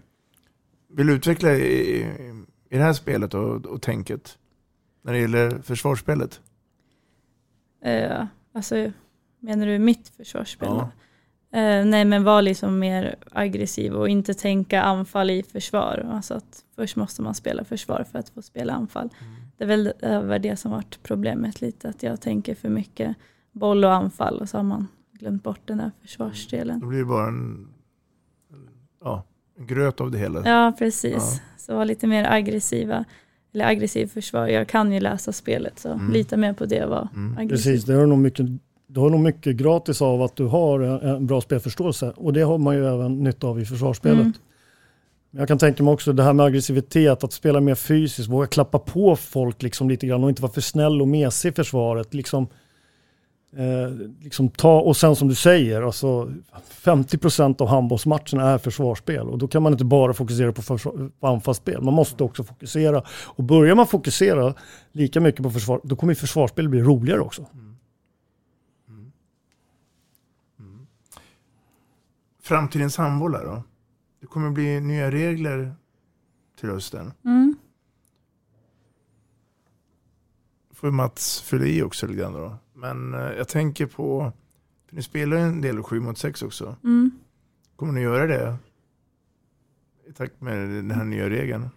vill utveckla i, i det här spelet och, och tänket? När det gäller försvarsspelet? Uh, alltså, menar du mitt försvarsspel? Ja. Uh, nej, men var liksom mer aggressiv och inte tänka anfall i försvar. Alltså att först måste man spela försvar för att få spela anfall. Mm. Det är väl över det som varit problemet lite, att jag tänker för mycket boll och anfall och så har man glömt bort den där försvarsdelen. Då blir det bara en, ja, gröt av det hela. Ja, precis. Ja. Så var lite mer aggressiva. Eller aggressiv försvar. Jag kan ju läsa spelet så mm. lita mer på det och vara mm. aggressiv. Precis, det har nog mycket du har nog mycket gratis av att du har en bra spelförståelse och det har man ju även nytta av i försvarsspelet. Mm. Jag kan tänka mig också det här med aggressivitet, att spela mer fysiskt, våga klappa på folk liksom lite grann och inte vara för snäll och mesig i försvaret. Liksom, Eh, liksom ta, och sen som du säger, alltså 50% av handbollsmatcherna är försvarsspel och då kan man inte bara fokusera på, försvar, på anfallsspel. Man måste också fokusera. Och börjar man fokusera lika mycket på försvar, då kommer försvarsspel bli roligare också. Mm. Mm. Mm. mm. Framtidens handboll då? Det kommer bli nya regler till hösten. Mm. Får Mats fylla i också lite grann då? Men eh, jag tänker på, för ni spelar ju en del 7 mot 6 också. Mm. Kommer ni göra det? I takt med den här nya regeln?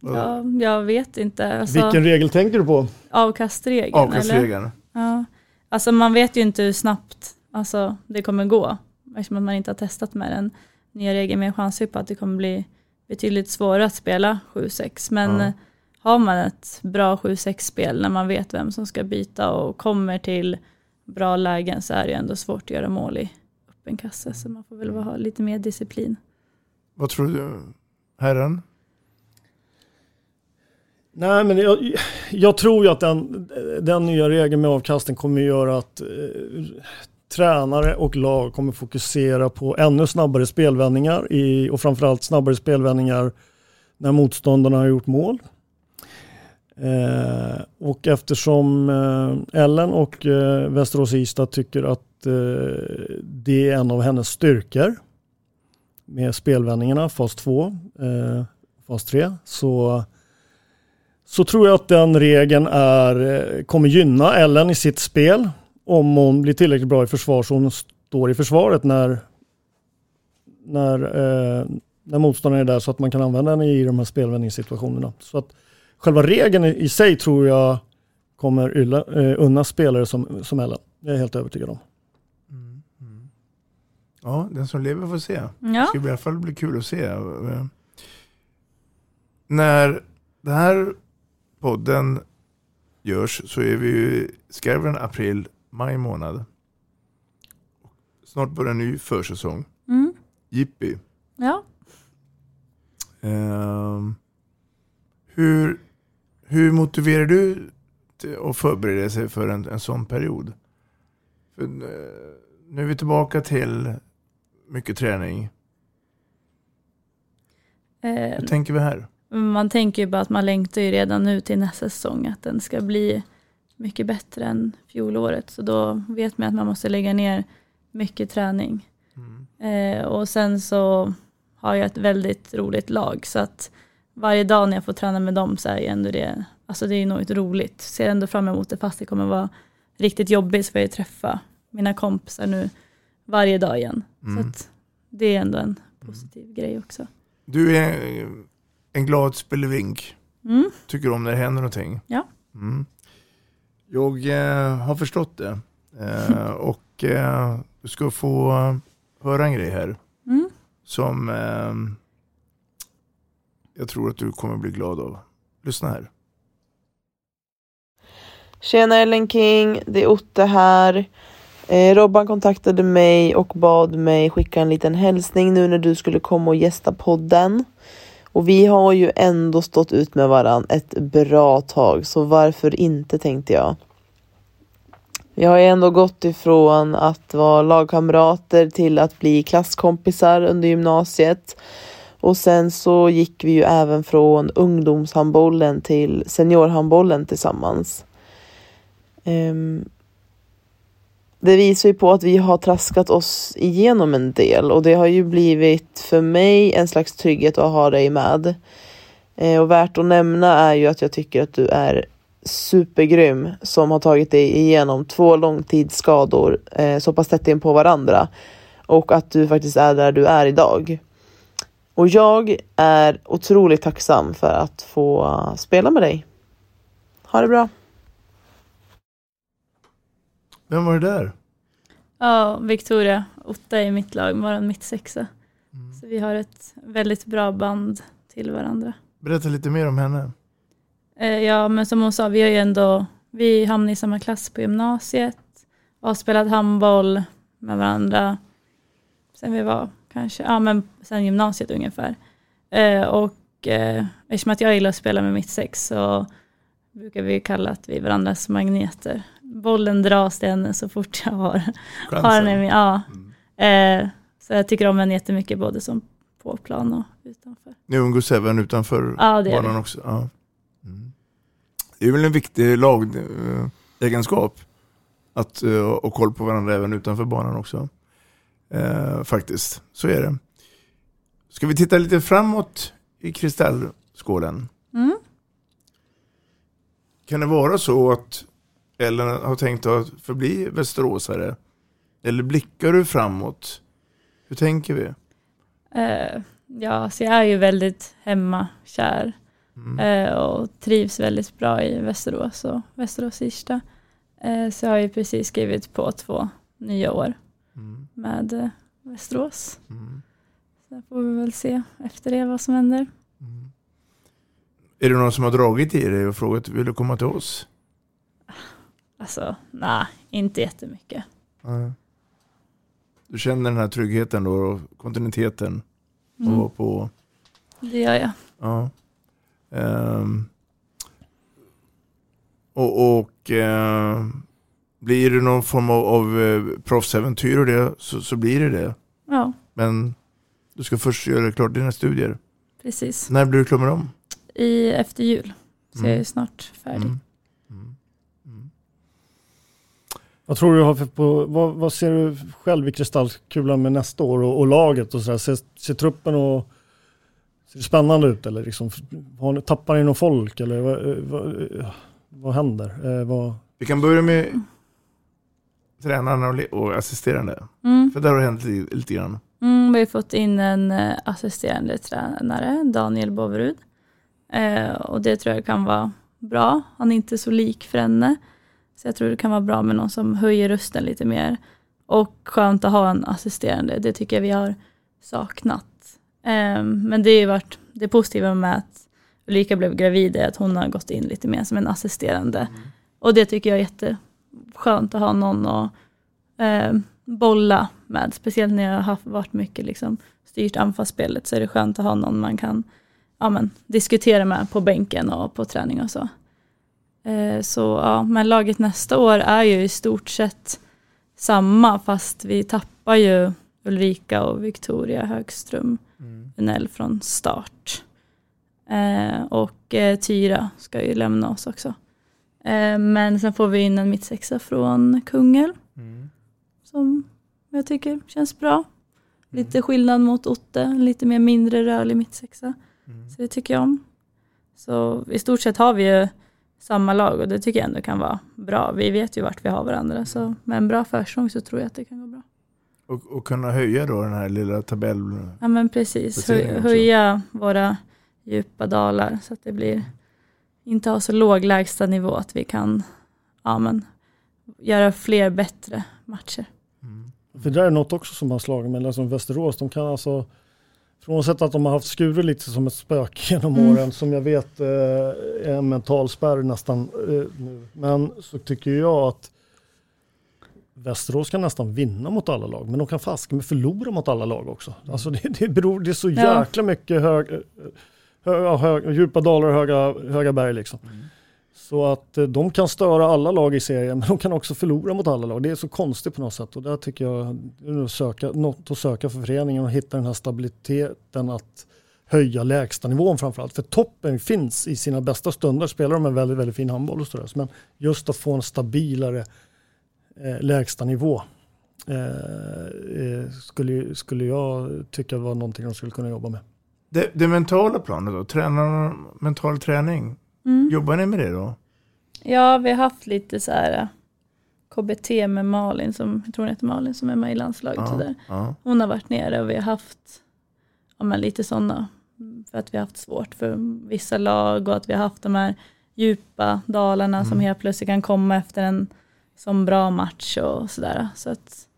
Ja, jag vet inte. Alltså, Vilken regel tänker du på? Avkastregeln. Avkastregeln. Ja. Alltså man vet ju inte hur snabbt alltså, det kommer gå. Eftersom man inte har testat med den nya regeln. Men jag chansar på att det kommer bli betydligt svårare att spela 7-6. Men ja har man ett bra 7-6-spel när man vet vem som ska byta och kommer till bra lägen så är det ändå svårt att göra mål i öppen kasse. Så man får väl ha lite mer disciplin. Vad tror du, herren? Nej, men jag, jag, tror ju att den, den nya regeln med avkastning kommer att göra att eh, tränare och lag kommer fokusera på ännu snabbare spelvändningar i, och framförallt snabbare spelvändningar när motståndarna har gjort mål. Eh, och eftersom eh, Ellen och eh, Västerås Istad tycker att eh, det är en av hennes styrkor med spelvändningarna, fas 2, eh, fas 3, så, så tror jag att den regeln är, eh, kommer gynna Ellen i sitt spel om hon blir tillräckligt bra i försvar så hon står i försvaret när, när, eh, när motståndaren är där så att man kan använda den i de här spelvändningssituationerna. Så att själva regeln i sig tror jag kommer ylla, eh, unna spelare som, som Ellen. Det är jag helt övertygad om. Mm, mm. Ja, den som lever får se. Ja. Det ska i alla fall bli kul att se. När den här podden görs så är vi ju skarven april, maj månad. Snart börjar en ny försäsong. Mm. Jippi. Ja. Um, hur hur motiverar du att förbereda sig för en, en sån period? För, eh, nu är vi tillbaka till mycket träning. Eh, Hur tänker vi här? man tänker ju bara att man längtar ju redan nu till nästa säsong, att den ska bli mycket bättre än fjolåret. Så då vet man att man måste lägga ner mycket träning. Eh, och sen så har jag ett väldigt roligt lag, så att varje dag när jag får träna med dem så är ju ändå det, alltså det är något roligt. Ser ändå fram emot det fast det kommer vara riktigt jobbigt får jag träffa mina kompisar nu varje dag igen. Mm. Så det är ändå en positiv grej också. Du är en glad spelevink. Mm. Tycker om när det händer någonting. Ja. Mm. Jag eh, har förstått det. Eh, och eh, du ska få höra en grej här. Mm. Som eh, jag tror att du kommer bli glad av. Lyssna här. Tjena Ellen King, det är Otte här. Eh, Robban kontaktade mig och bad mig skicka en liten hälsning nu när du skulle komma och gästa podden. Och vi har ju ändå stått ut med varann ett bra tag, så varför inte tänkte jag. Vi har ju ändå gått ifrån att vara lagkamrater till att bli klasskompisar under gymnasiet. Och sen så gick vi ju även från ungdomshandbollen till seniorhandbollen tillsammans. Ehm, det visar ju på att vi har traskat oss igenom en del och det har ju blivit för mig en slags trygghet att ha dig med. Eh, och värt att nämna är ju att jag tycker att du är supergrym som har tagit dig igenom två långtidsskador eh, så pass tätt in på varandra och att du faktiskt är där du är idag. Och jag är otroligt tacksam för att få spela med dig. Ha det bra. Vem var det där? Ja, Victoria, Otta är mitt lag, vår mittsexa. Så vi har ett väldigt bra band till varandra. Berätta lite mer om henne. Eh, ja, men som hon sa, vi har ju ändå, vi hamnade i samma klass på gymnasiet och har spelat handboll med varandra sen vi var kanske, ja men sen gymnasiet ungefär. Eh, och eh, eftersom att jag gillar att spela med mitt sex så brukar vi kalla att vi är varandras magneter. Bollen dras till henne så fort jag har, Chansen. har henne. Ja. Eh, så jag tycker om henne jättemycket både som på plan och utanför. Ni umgås även utanför Ja, det banan också? Ja. Mm. Det är väl en viktig lagegenskap att uh, ha koll på varandra även utanför banan också. Eh, faktiskt, så är det. Ska vi titta lite framåt i kristallskålen? Mm. Kan det vara så att Ellen har tänkt att förbli västeråsare? Eller blickar du framåt? Hur tänker vi? Eh, ja, så jag är ju väldigt hemmakär eh, och trivs väldigt bra i Västerås och Västerås Irsta. Eh, så jag har ju precis skrivit på två nya år med eh, Västerås. Så får vi väl se efter det vad som händer. Är det någon som har dragit i dig och frågat vill du komma till oss? Alltså, nej, inte jättemycket. Nej. Du känner den här tryggheten då och kontinuiteten Mm. och på Det gör jag. Ja. Ehm. och och ehm, blir det någon form av, av eh, proffsäventyr och det så, så blir det det. Ja, Men du ska först göra klart dina studier. precis. När blir du klar med dem? I efter jul. Så Mm. jag är snart färdig. Vad tror du har för på, vad, vad ser du själv i kristallkulan med nästa år och, och laget och sådär? Ser, ser truppen och ser det spännande ut eller liksom, har, ni- tappar ni någon folk eller vad, vad, vad händer? Eh, vad, Vi kan börja med tränarna och, och assisterande. Mm. För där har det hänt lite, lite grann. Mm, vi har fått in en eh, assisterande tränare, Daniel Boverud. Eh, och det tror jag kan vara bra. Han är inte så lik Frenne. Så jag tror det kan vara bra med någon som höjer rösten lite mer. Och skönt att ha en assisterande. Det tycker jag vi har saknat. Eh, men det har varit det positiva med att Ulrika blev gravid är att hon har gått in lite mer som en assisterande. Och det tycker jag är jätteskönt att ha någon att eh, bolla med. Speciellt när jag har varit mycket liksom, styrt anfallsspelet så är det skönt att ha någon man kan ja, men, diskutera med på bänken och på träning och så. Eh, så ja, men laget nästa år är ju i stort sett samma fast vi tappar ju Ulrika och Victoria Högström Mm. Unell från start. Eh, och eh, Tyra ska ju lämna oss också. Eh, men sen får vi in en mittsexa från Kungälv. Mm. Som jag tycker känns bra. Lite skillnad mot Otte, lite mer mindre rörlig mittsexa. Så det tycker jag om. Så i stort sett har vi ju samma lag och det tycker jag ändå kan vara bra. Vi vet ju vart vi har varandra så med en bra försprång så tror jag att det kan gå bra. Och, och kunna höja då den här lilla tabell... Ja men precis, höja våra djupa dalar så att det blir inte ha så låg lägsta nivå att vi kan ja, men, göra fler bättre matcher. För det där är något också som har slagit mig, som Västerås, de kan alltså Frånsett att de har haft skurer lite som ett spöke genom Mm. åren som jag vet eh, är en mental spärr nästan eh, nu. Men så tycker jag att Västerås kan nästan vinna mot alla lag, men de kan fasken förlora mot alla lag också. Alltså det, det, beror, det är så jäkla mycket hög, eh, hö, hög, djupa dalar och höga, höga berg liksom. Så att eh, de kan störa alla lag i serien, men de kan också förlora mot alla lag. Det är så konstigt på något sätt och där tycker jag det är söka, något att söka för föreningen och hitta den här stabiliteten att höja lägstanivån framförallt. För toppen finns i sina bästa stunder, spelar de en väldigt, väldigt fin handboll och sådär. Men just att få en stabilare eh, lägstanivå eh, eh, skulle, skulle jag tycka var någonting de skulle kunna jobba med. Det, det mentala planet då? Tränar mental träning? Mm. Jobbar ni med det då? Ja, vi har haft lite så här eh, KBT med Malin, som, jag tror hon heter Malin, som är med i landslaget. Ja, där. ja. Hon har varit nere och vi har haft ja, men lite sådana, för att vi har haft svårt för vissa lag och att vi har haft de här djupa dalarna som Mm. helt plötsligt kan komma efter en sån bra match och sådär. Så att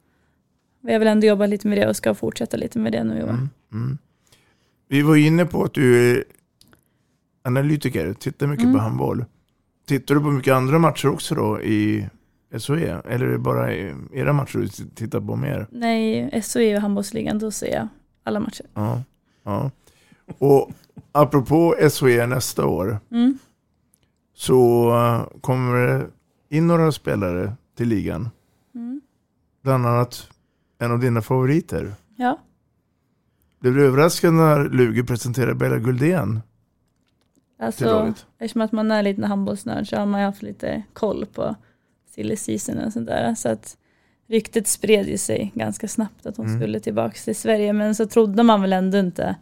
vi har väl ändå jobbat lite med det och ska fortsätta lite med det nu i år. Mm, mm. Vi var inne på att du analytiker, tittar mycket Mm. på handboll. Tittar du på mycket andra matcher också då i SHE? Eller är det bara i era matcher du tittar på mer? Nej, SHE och handbollsligan, då ser jag alla matcher. Ja. ja. Och apropå SHE nästa år Mm. så eh, kommer det in några spelare till ligan. Mm. Bland annat en av dina favoriter. Ja. Blev du överraskad när Lugi presenterade Bella Guldén? Alltså, eftersom att man är lite handbollsnörd så har man ju haft lite koll på silly season och sånt där. Så att ryktet spred ju sig ganska snabbt att hon Mm. skulle tillbaka till Sverige. Men så trodde man väl ändå inte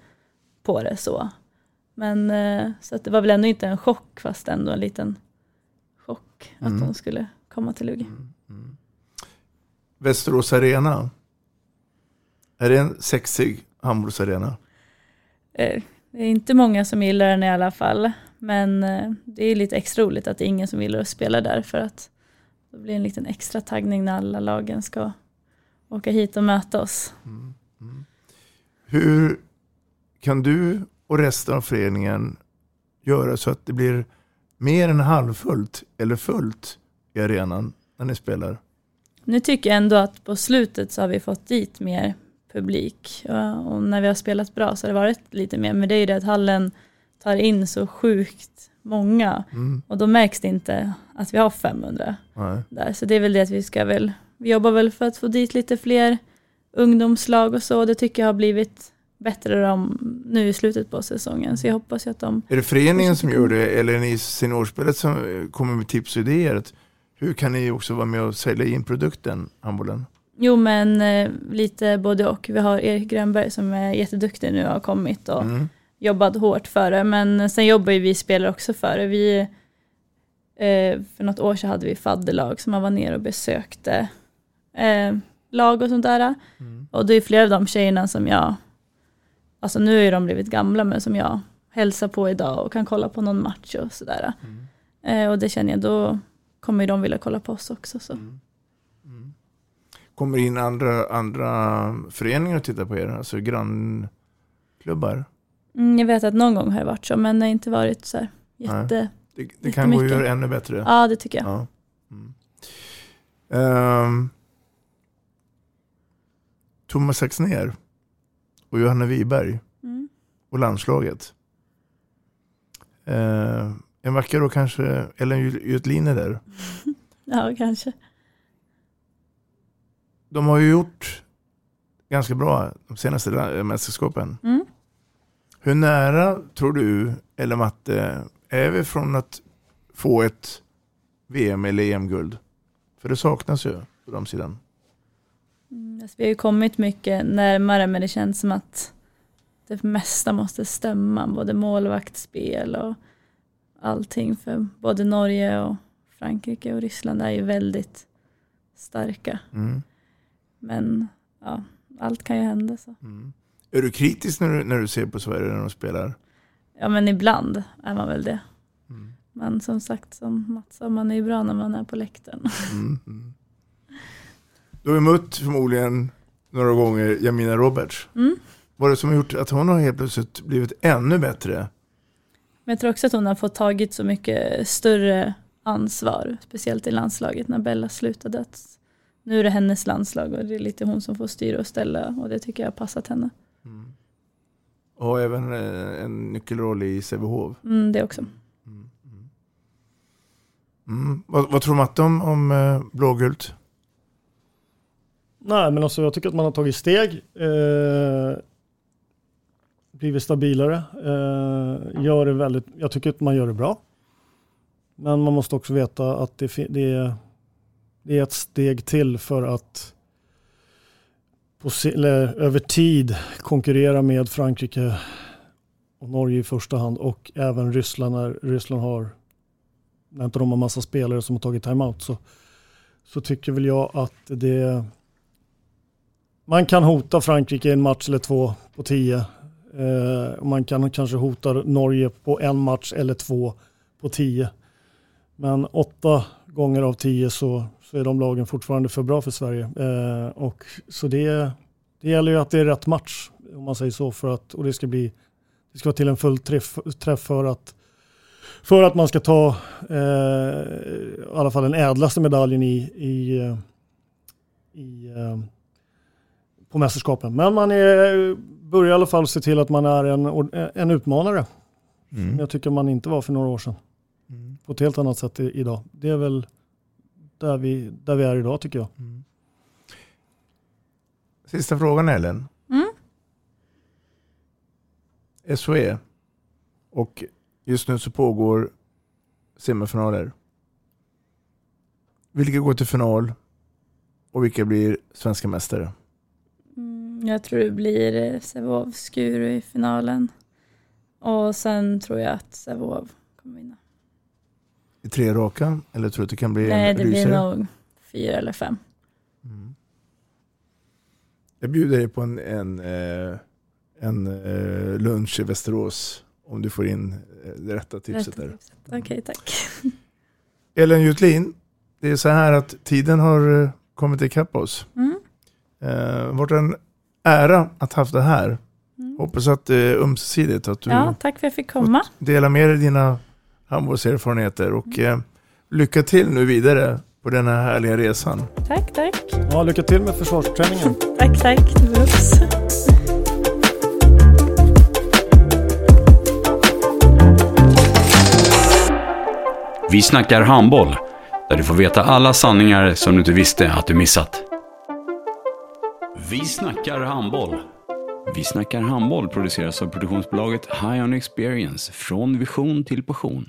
på det så. Men eh, så att det var väl ändå inte en chock fast ändå en liten chock Mm. att hon skulle komma till Lugi. Västerås Arena. Är det en sexig handbollsarena? Det är inte många som gillar den i alla fall. Men eh, det är lite extra roligt att det är ingen som gillar att spela där för att det blir en liten extra taggning när alla lagen ska åka hit och möta oss. Hur kan du och resten av föreningen göra så att det blir mer än halvfullt eller fullt i arenan när ni spelar? Nu tycker jag ändå att på slutet så har vi fått dit mer publik. Ja, Och när vi har spelat bra så har det varit lite mer. Men det är ju det att hallen tar in så sjukt många. Mm. Och då märks det inte att vi har 500 Nej. där. Så det är väl det att vi ska väl, vi jobbar väl för att få dit lite fler ungdomslag och så. Det tycker jag har blivit bättre om, nu i slutet på säsongen. Så jag hoppas ju att de Är det föreningen som gör det eller är ni seniorspelet som kommer med tips och idéer? Hur kan ni också vara med och sälja in produkten, handbollen? Jo men eh, lite både och. Vi har Erik Grönberg som är jätteduktig nu och har kommit och Mm. jobbat hårt för det. Men sen jobbar ju vi spelare också för det. Vi, eh, för något år sedan hade vi fadderlag som man var ner och besökte eh, lag och sånt där. Och det är flera av de tjejerna som jag, alltså nu ju de blivit gamla men som jag hälsar på idag och kan kolla på någon match och sådär. Eh, och det känner jag, då kommer de vilja kolla på oss också. Så. Kommer in andra, andra föreningar och tittar på er? Alltså grannklubbar? Mm, jag vet att någon gång har det varit så, men det har inte varit så här jätte... Det, det kan gå att göra ännu bättre. Ja, det tycker jag. Ja. Mm. Ehm, Thomas Axnér och Johanna Wiberg Mm. och landslaget. Ehm, en vacker och kanske Ellen Götline där. Ja, kanske. De har ju gjort ganska bra de senaste mästerskapen. Mm. Hur nära tror du, eller Matte, är vi från att få ett VM eller EM-guld? För det saknas ju på de sidan. Mm, alltså, vi har ju kommit mycket närmare men det känns som att det mesta måste stämma. Både målvaktsspel och allting. För både Norge och Frankrike och Ryssland är ju väldigt starka. Mm. Men ja, allt kan ju hända. Så. Är du kritisk när du, när du ser på Sverige när de spelar? Ja men ibland är man väl det. Men som sagt som Mats sa, man är ju bra när man är på läktaren. Mm. Mm. Du har ju mött förmodligen några gånger Jamina Roberts. Mm. Vad är det som har gjort att hon har helt plötsligt blivit ännu bättre? Men jag tror också att hon har fått tagit så mycket större ansvar, speciellt i landslaget när Bella slutade. Att nu är det hennes landslag och det är lite hon som får styra och ställa och det tycker jag har passat henne. Och även eh, en nyckelroll i Sävehof. Mm, det också. Mm. Vad, vad tror Matte om, om eh, blågult? Nej, men alltså jag tycker att man har tagit steg. Eh, blivit stabilare. Eh, gör det väldigt, jag tycker att man gör det bra. Men man måste också veta att det, det, är, det är ett steg till för att på, eller, över tid konkurrera med Frankrike och Norge i första hand och även Ryssland när Ryssland har när inte de har massa spelare som har tagit timeout så, så tycker väl jag att det man kan hota Frankrike i en match eller två på tio. Eh, man kan kanske hota Norge på en match eller två på tio. Men åtta gånger av tio så, så är de lagen fortfarande för bra för Sverige. Eh, och så det, det gäller ju att det är rätt match om man säger så för att och det ska bli det ska vara till en full träff, träff för att för att man ska ta eh, i alla fall den ädlaste medaljen i, i, eh, i eh, på mästerskapen. Men man är, börjar i alla fall se till att man är en, en utmanare. Mm. Jag tycker man inte var för några år sedan. På ett helt annat sätt idag. Det är väl där vi, där vi är idag tycker jag. Sista frågan Ellen. Mm. SOE. Och just nu så pågår semifinaler. Vilka går till final? Och vilka blir svenska mästare? Mm, jag tror det blir eh, Sävehof Skuru i finalen. Och sen tror jag att Sävehof kommer vinna. I tre raka? Eller tror du att det kan bli Nej, en det blir rysare? nog fyra eller fem. Jag bjuder dig på en, en, eh, en eh, lunch i Västerås. Om du får in eh, det rätta tipset där. Okej, tack. Ellen Jutlin, det är så här att tiden har kommit ikapp oss. Mm. Eh, varit en ära att ha haft det här. Hoppas att det är ömsesidigt att du Ja, tack för att jag fick komma. delar med dig dina handbollserfarenheter och eh, lycka till nu vidare på den här härliga resan. Tack, tack. Ja, lycka till med försvarsträningen. Tack, tack. Det behövs. Vi snackar handboll, där du får veta alla sanningar som du inte visste att du missat. Vi snackar handboll. Vi snackar handboll produceras av produktionsbolaget High On Experience, från vision till passion.